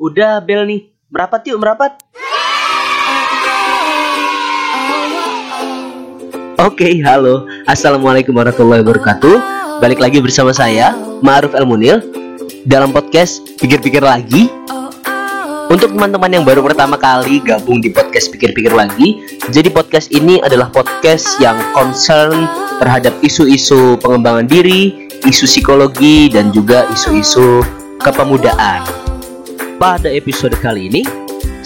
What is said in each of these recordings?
Udah bel nih. Merapat yuk, merapat. Oke, halo. Assalamualaikum warahmatullahi wabarakatuh. Balik lagi bersama saya, Ma'ruf El Munil dalam podcast Pikir-pikir lagi. Untuk teman-teman yang baru pertama kali gabung di podcast Pikir-pikir lagi, jadi podcast ini adalah podcast yang concern terhadap isu-isu pengembangan diri, isu psikologi dan juga isu-isu kepemudaan. Pada episode kali ini,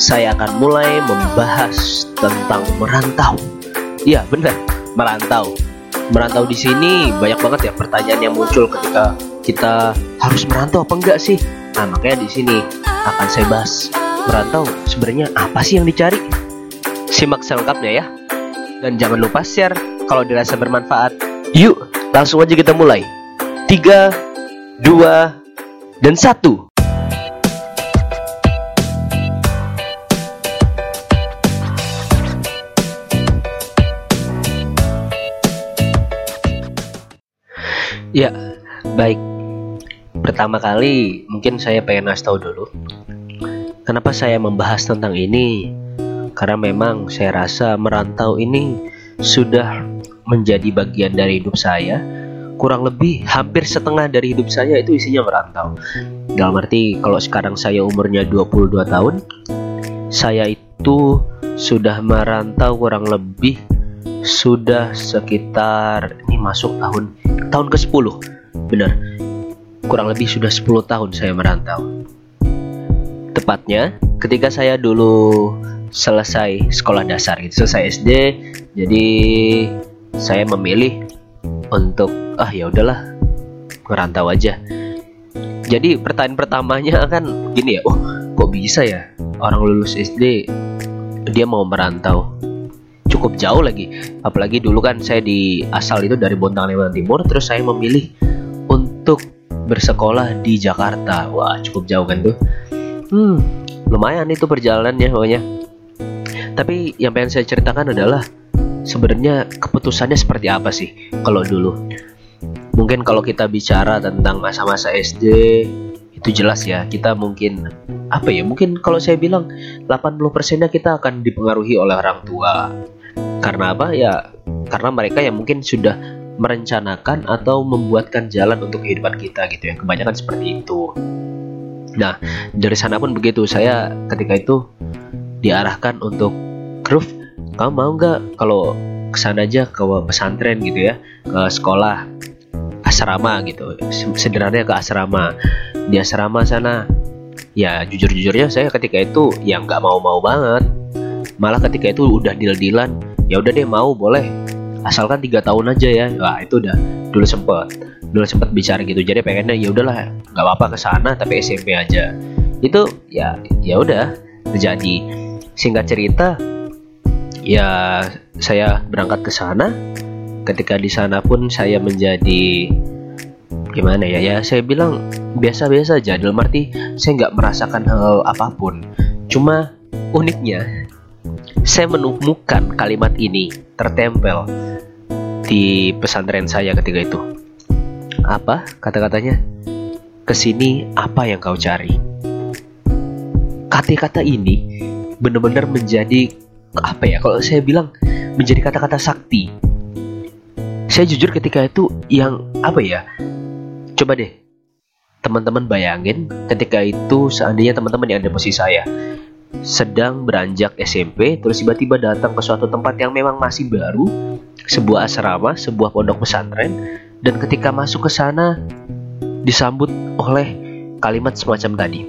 saya akan mulai membahas tentang merantau. Iya, benar, merantau. Merantau di sini banyak banget ya pertanyaan yang muncul ketika kita harus merantau apa enggak sih? Nah, makanya di sini akan saya bahas merantau sebenarnya apa sih yang dicari? Simak selengkapnya ya. Dan jangan lupa share kalau dirasa bermanfaat. Yuk, langsung aja kita mulai. 3 2 dan 1. Ya, baik. Pertama kali mungkin saya pengen ngasih tahu dulu Kenapa saya membahas tentang ini? Karena memang saya rasa merantau ini sudah menjadi bagian dari hidup saya. Kurang lebih hampir setengah dari hidup saya itu isinya merantau. Dalam arti kalau sekarang saya umurnya 22 tahun, saya itu sudah merantau kurang lebih sudah sekitar ini masuk tahun tahun ke-10. Benar. Kurang lebih sudah 10 tahun saya merantau tepatnya ketika saya dulu selesai sekolah dasar gitu selesai SD jadi saya memilih untuk ah ya udahlah ngerantau aja jadi pertanyaan pertamanya kan gini ya oh kok bisa ya orang lulus SD dia mau merantau cukup jauh lagi. Apalagi dulu kan saya di asal itu dari Bontang Lewat Timur terus saya memilih untuk bersekolah di Jakarta. Wah cukup jauh kan tuh? Hmm lumayan itu perjalanannya pokoknya. Tapi yang pengen saya ceritakan adalah sebenarnya keputusannya seperti apa sih kalau dulu? Mungkin kalau kita bicara tentang masa-masa SD itu jelas ya kita mungkin apa ya mungkin kalau saya bilang 80% nya kita akan dipengaruhi oleh orang tua karena apa ya karena mereka yang mungkin sudah merencanakan atau membuatkan jalan untuk kehidupan kita gitu ya kebanyakan seperti itu Nah, dari sana pun begitu. Saya ketika itu diarahkan untuk Groove, kamu mau nggak kalau ke sana aja ke pesantren gitu ya, ke sekolah asrama gitu. Sederhananya ke asrama. Di asrama sana, ya jujur-jujurnya saya ketika itu yang nggak mau-mau banget. Malah ketika itu udah deal-dealan, ya udah deh mau boleh. Asalkan tiga tahun aja ya. Wah itu udah dulu sempet dulu sempet bicara gitu. Jadi pengennya ya udahlah nggak apa-apa ke sana tapi SMP aja. Itu ya ya udah terjadi. Singkat cerita ya saya berangkat ke sana. Ketika di sana pun saya menjadi gimana ya ya saya bilang biasa-biasa aja. Dalam arti saya nggak merasakan hal apa pun. Cuma uniknya saya menemukan kalimat ini tertempel di pesantren saya ketika itu. Apa kata-katanya? Ke sini apa yang kau cari? Kata-kata ini benar-benar menjadi apa ya? Kalau saya bilang menjadi kata-kata sakti. Saya jujur ketika itu yang apa ya? Coba deh teman-teman bayangin ketika itu seandainya teman-teman yang ada posisi saya sedang beranjak SMP terus tiba-tiba datang ke suatu tempat yang memang masih baru sebuah asrama, sebuah pondok pesantren, dan ketika masuk ke sana disambut oleh kalimat semacam tadi.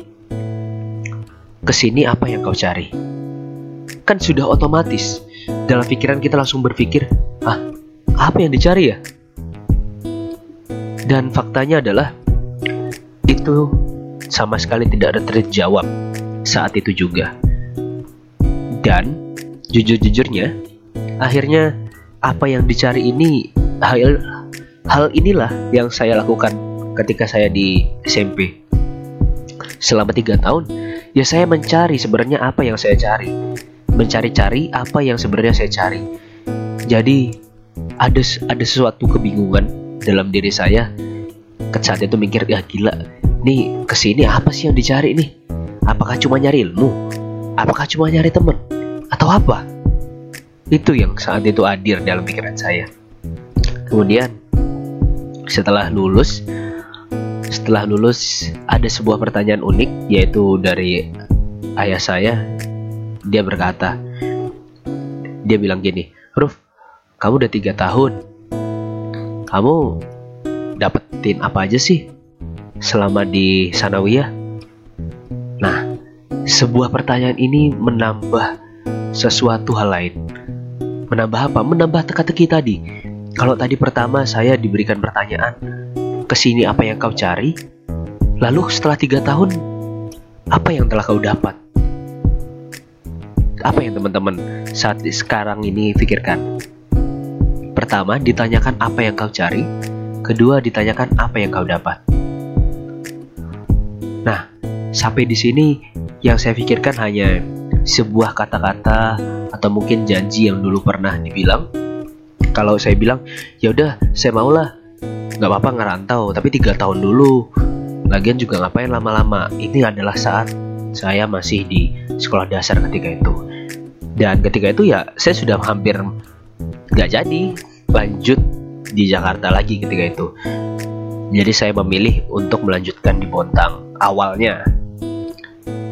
Ke sini apa yang kau cari? Kan sudah otomatis dalam pikiran kita langsung berpikir, ah apa yang dicari ya? Dan faktanya adalah itu sama sekali tidak ada terjawab saat itu juga. Dan jujur-jujurnya, akhirnya apa yang dicari ini hal hal inilah yang saya lakukan ketika saya di SMP selama tiga tahun ya saya mencari sebenarnya apa yang saya cari. Mencari-cari apa yang sebenarnya saya cari. Jadi ada ada sesuatu kebingungan dalam diri saya. Saat itu mikir ya gila nih ke sini apa sih yang dicari nih Apakah cuma nyari ilmu? Apakah cuma nyari temen? Atau apa? Itu yang saat itu hadir dalam pikiran saya. Kemudian setelah lulus, setelah lulus ada sebuah pertanyaan unik yaitu dari ayah saya. Dia berkata, dia bilang gini, Ruf, kamu udah tiga tahun, kamu dapetin apa aja sih selama di Sanawiyah? Sebuah pertanyaan ini menambah sesuatu hal lain. Menambah apa? Menambah teka-teki tadi. Kalau tadi pertama saya diberikan pertanyaan, ke sini apa yang kau cari? Lalu setelah tiga tahun, apa yang telah kau dapat? Apa yang teman-teman saat sekarang ini pikirkan? Pertama, ditanyakan apa yang kau cari. Kedua, ditanyakan apa yang kau dapat. Nah, sampai di sini yang saya pikirkan hanya sebuah kata-kata atau mungkin janji yang dulu pernah dibilang. Kalau saya bilang, ya udah, saya maulah, nggak apa-apa ngerantau, tapi tiga tahun dulu. Lagian juga ngapain lama-lama. Ini adalah saat saya masih di sekolah dasar ketika itu. Dan ketika itu ya saya sudah hampir nggak jadi lanjut di Jakarta lagi ketika itu. Jadi saya memilih untuk melanjutkan di Bontang awalnya.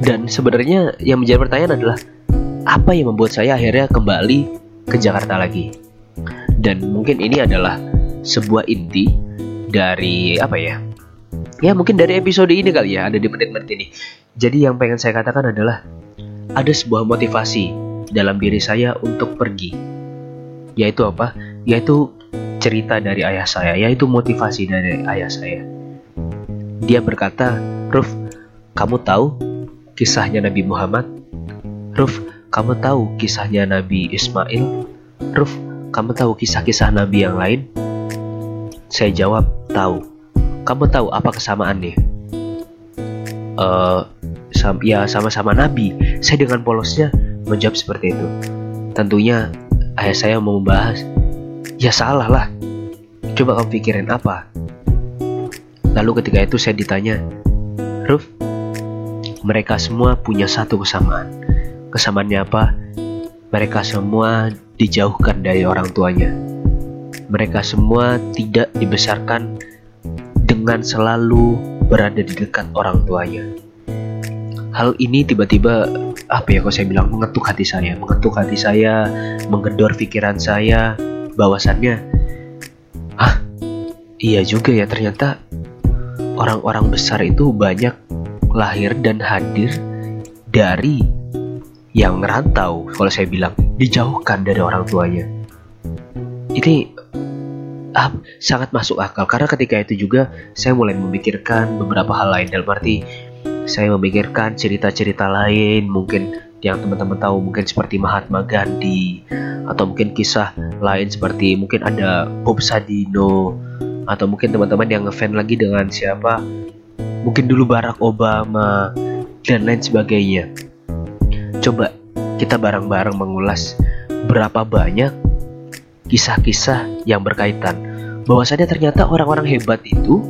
Dan sebenarnya yang menjadi pertanyaan adalah apa yang membuat saya akhirnya kembali ke Jakarta lagi. Dan mungkin ini adalah sebuah inti dari apa ya? Ya mungkin dari episode ini kali ya ada di menit-menit ini. Jadi yang pengen saya katakan adalah ada sebuah motivasi dalam diri saya untuk pergi. Yaitu apa? Yaitu cerita dari ayah saya, yaitu motivasi dari ayah saya. Dia berkata, Ruf, kamu tahu kisahnya Nabi Muhammad? Ruf, kamu tahu kisahnya Nabi Ismail? Ruf, kamu tahu kisah-kisah Nabi yang lain? Saya jawab, tahu. Kamu tahu apa kesamaannya? Uh, sam ya sama-sama Nabi. Saya dengan polosnya menjawab seperti itu. Tentunya ayah saya mau membahas. Ya salah lah. Coba kamu pikirin apa? Lalu ketika itu saya ditanya, Ruf, mereka semua punya satu kesamaan. Kesamaannya apa? Mereka semua dijauhkan dari orang tuanya. Mereka semua tidak dibesarkan dengan selalu berada di dekat orang tuanya. Hal ini tiba-tiba apa ya kalau saya bilang mengetuk hati saya, mengetuk hati saya, menggedor pikiran saya bahwasannya ah iya juga ya ternyata orang-orang besar itu banyak lahir dan hadir dari yang ngerantau kalau saya bilang dijauhkan dari orang tuanya. Ini ah, sangat masuk akal. Karena ketika itu juga saya mulai memikirkan beberapa hal lain. Dalam arti saya memikirkan cerita-cerita lain. Mungkin yang teman-teman tahu mungkin seperti Mahatma Gandhi atau mungkin kisah lain seperti mungkin ada Bob Sadino atau mungkin teman-teman yang ngefan lagi dengan siapa mungkin dulu Barack Obama dan lain sebagainya. Coba kita bareng-bareng mengulas berapa banyak kisah-kisah yang berkaitan. Bahwasannya ternyata orang-orang hebat itu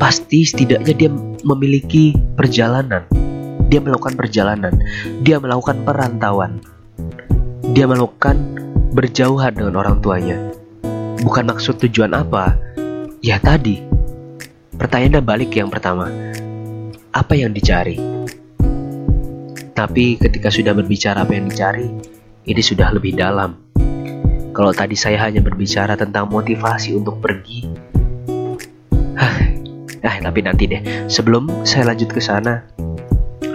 pasti setidaknya dia memiliki perjalanan. Dia melakukan perjalanan. Dia melakukan perantauan. Dia melakukan berjauhan dengan orang tuanya. Bukan maksud tujuan apa? Ya tadi pertanyaannya balik yang pertama apa yang dicari tapi ketika sudah berbicara apa yang dicari ini sudah lebih dalam kalau tadi saya hanya berbicara tentang motivasi untuk pergi Nah, tapi nanti deh. Sebelum saya lanjut ke sana,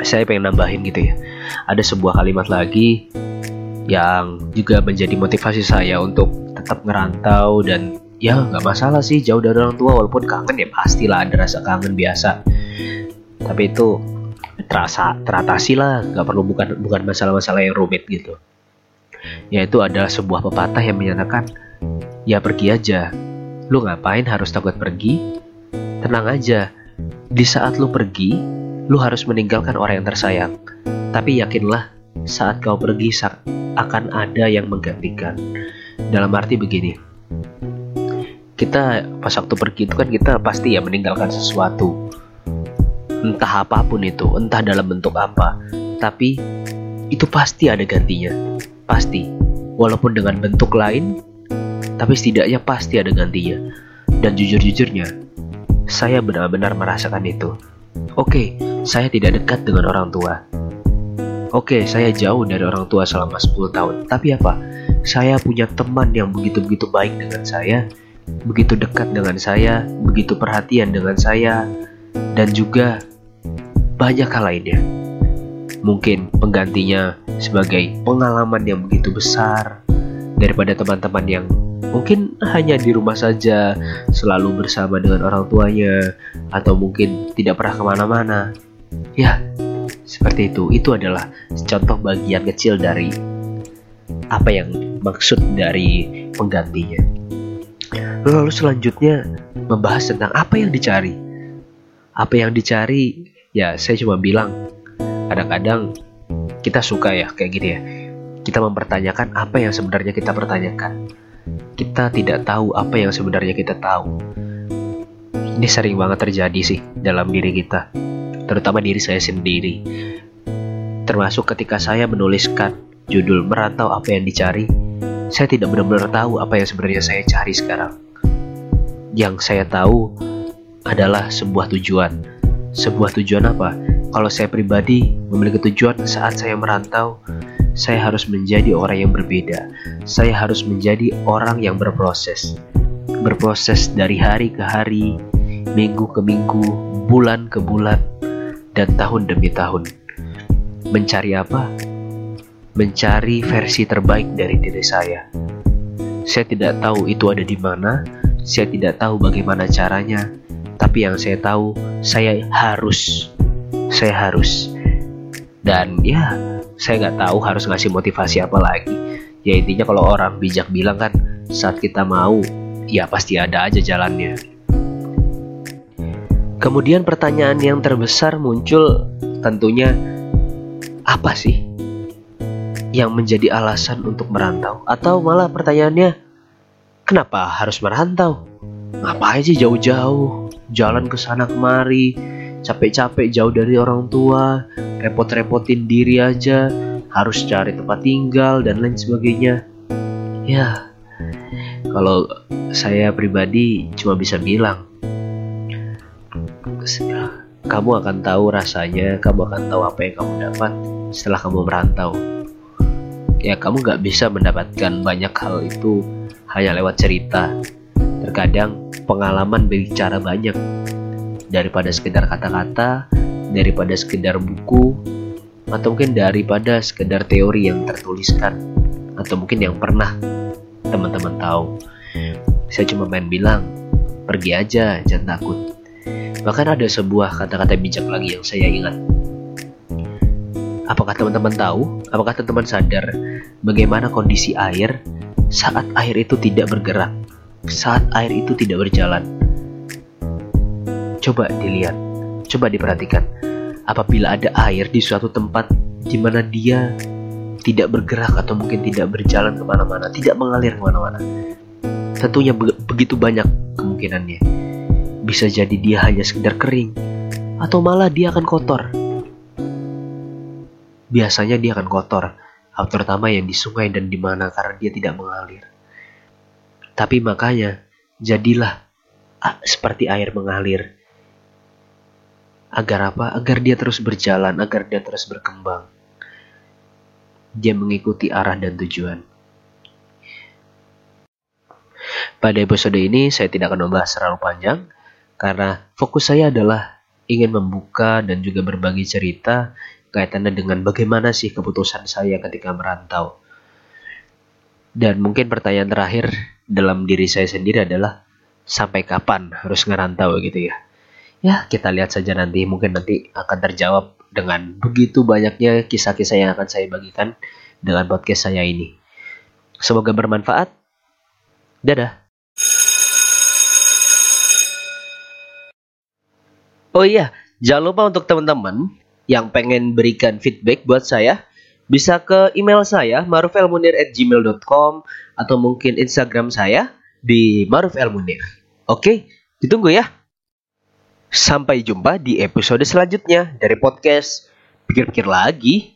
saya pengen nambahin gitu ya. Ada sebuah kalimat lagi yang juga menjadi motivasi saya untuk tetap ngerantau dan ya nggak masalah sih jauh dari orang tua walaupun kangen ya pastilah ada rasa kangen biasa. Tapi itu terasa teratasi lah nggak perlu bukan bukan masalah-masalah yang rumit gitu. Yaitu ada sebuah pepatah yang menyatakan ya pergi aja. Lu ngapain harus takut pergi? Tenang aja. Di saat lu pergi lu harus meninggalkan orang yang tersayang. Tapi yakinlah saat kau pergi akan ada yang menggantikan. Dalam arti begini, kita pas waktu pergi itu kan kita pasti ya meninggalkan sesuatu. entah apa pun itu, entah dalam bentuk apa, tapi itu pasti ada gantinya. Pasti. Walaupun dengan bentuk lain, tapi setidaknya pasti ada gantinya. Dan jujur-jujurnya, saya benar-benar merasakan itu. Oke, saya tidak dekat dengan orang tua. Oke, saya jauh dari orang tua selama 10 tahun. Tapi apa? Saya punya teman yang begitu-begitu baik dengan saya, begitu dekat dengan saya, begitu perhatian dengan saya, dan juga banyak hal lainnya. Mungkin penggantinya sebagai pengalaman yang begitu besar daripada teman-teman yang mungkin hanya di rumah saja, selalu bersama dengan orang tuanya, atau mungkin tidak pernah ke mana-mana. Ya, seperti itu. Itu adalah contoh bagian kecil dari apa yang maksud dari penggantinya. Lalu selanjutnya membahas tentang apa yang dicari. Apa yang dicari? Ya saya cuma bilang kadang-kadang kita suka ya kayak gini ya. Kita mempertanyakan apa yang sebenarnya kita pertanyakan. Kita tidak tahu apa yang sebenarnya kita tahu. Ini sering banget terjadi sih dalam diri kita terutama diri saya sendiri. Termasuk ketika saya menuliskan judul merantau apa yang dicari saya tidak benar-benar tahu apa yang sebenarnya saya cari sekarang yang saya tahu adalah sebuah tujuan sebuah tujuan apa? Kalau saya pribadi memiliki tujuan saat saya merantau, saya harus menjadi orang yang berbeda. Saya harus menjadi orang yang berproses. Berproses dari hari ke hari, minggu ke minggu, bulan ke bulan, dan tahun demi tahun. Mencari apa? Mencari versi terbaik dari diri saya. Saya tidak tahu itu ada di mana, saya tidak tahu bagaimana caranya, tapi yang saya tahu saya harus. Saya harus. Dan ya saya nggak tahu harus ngasih motivasi apa lagi. Ya intinya kalau orang bijak bilang kan saat kita mau ya pasti ada aja jalannya. Kemudian pertanyaan yang terbesar muncul tentunya apa sih yang menjadi alasan untuk merantau? Atau malah pertanyaannya kenapa harus merantau ngapain sih jauh-jauh jalan ke sana kemari, capek-capek jauh dari orang tua, repot-repotin diri aja, harus cari tempat tinggal dan lain sebagainya. Ya, kalau saya pribadi cuma bisa bilang, kamu akan tahu rasanya, kamu akan tahu apa yang kamu dapat setelah kamu merantau. Ya, kamu gak bisa mendapatkan banyak hal itu hanya lewat cerita. Terkadang pengalaman berbicara banyak daripada sekedar kata-kata, daripada sekedar buku, atau mungkin daripada sekedar teori yang tertuliskan, atau mungkin yang pernah teman-teman tahu. Saya cuma main bilang, pergi aja, jangan takut. Bahkan ada sebuah kata-kata bijak lagi yang saya ingat. Apakah teman-teman tahu? Apakah teman-teman sadar bagaimana kondisi air saat air itu tidak bergerak? saat air itu tidak berjalan. Coba dilihat, coba diperhatikan. Apabila ada air di suatu tempat di mana dia tidak bergerak atau mungkin tidak berjalan ke mana-mana, tidak mengalir ke mana-mana, tentunya be begitu banyak kemungkinannya. Bisa jadi dia hanya sekedar kering, atau malah dia akan kotor. Biasanya dia akan kotor, terutama yang di sungai dan di mana karena dia tidak mengalir. Tapi makanya, jadilah seperti air mengalir. Agar apa? Agar dia terus berjalan, agar dia terus berkembang. Dia mengikuti arah dan tujuan. Pada episode ini saya tidak akan membahas terlalu panjang karena fokus saya adalah ingin membuka dan juga berbagi cerita kaitannya dengan bagaimana sih keputusan saya ketika merantau. Dan mungkin pertanyaan terakhir dalam diri saya sendiri adalah sampai kapan harus ngerantau gitu ya. Ya, kita lihat saja nanti. Mungkin nanti akan terjawab dengan begitu banyaknya kisah-kisah yang akan saya bagikan dengan podcast saya ini. Semoga bermanfaat. Dadah. Oh iya, jangan lupa untuk teman-teman yang pengen berikan feedback buat saya, bisa ke email saya marufelmunir@gmail.com atau mungkin Instagram saya di Maruf El Munir. Oke, ditunggu ya. Sampai jumpa di episode selanjutnya dari podcast Pikir-pikir lagi.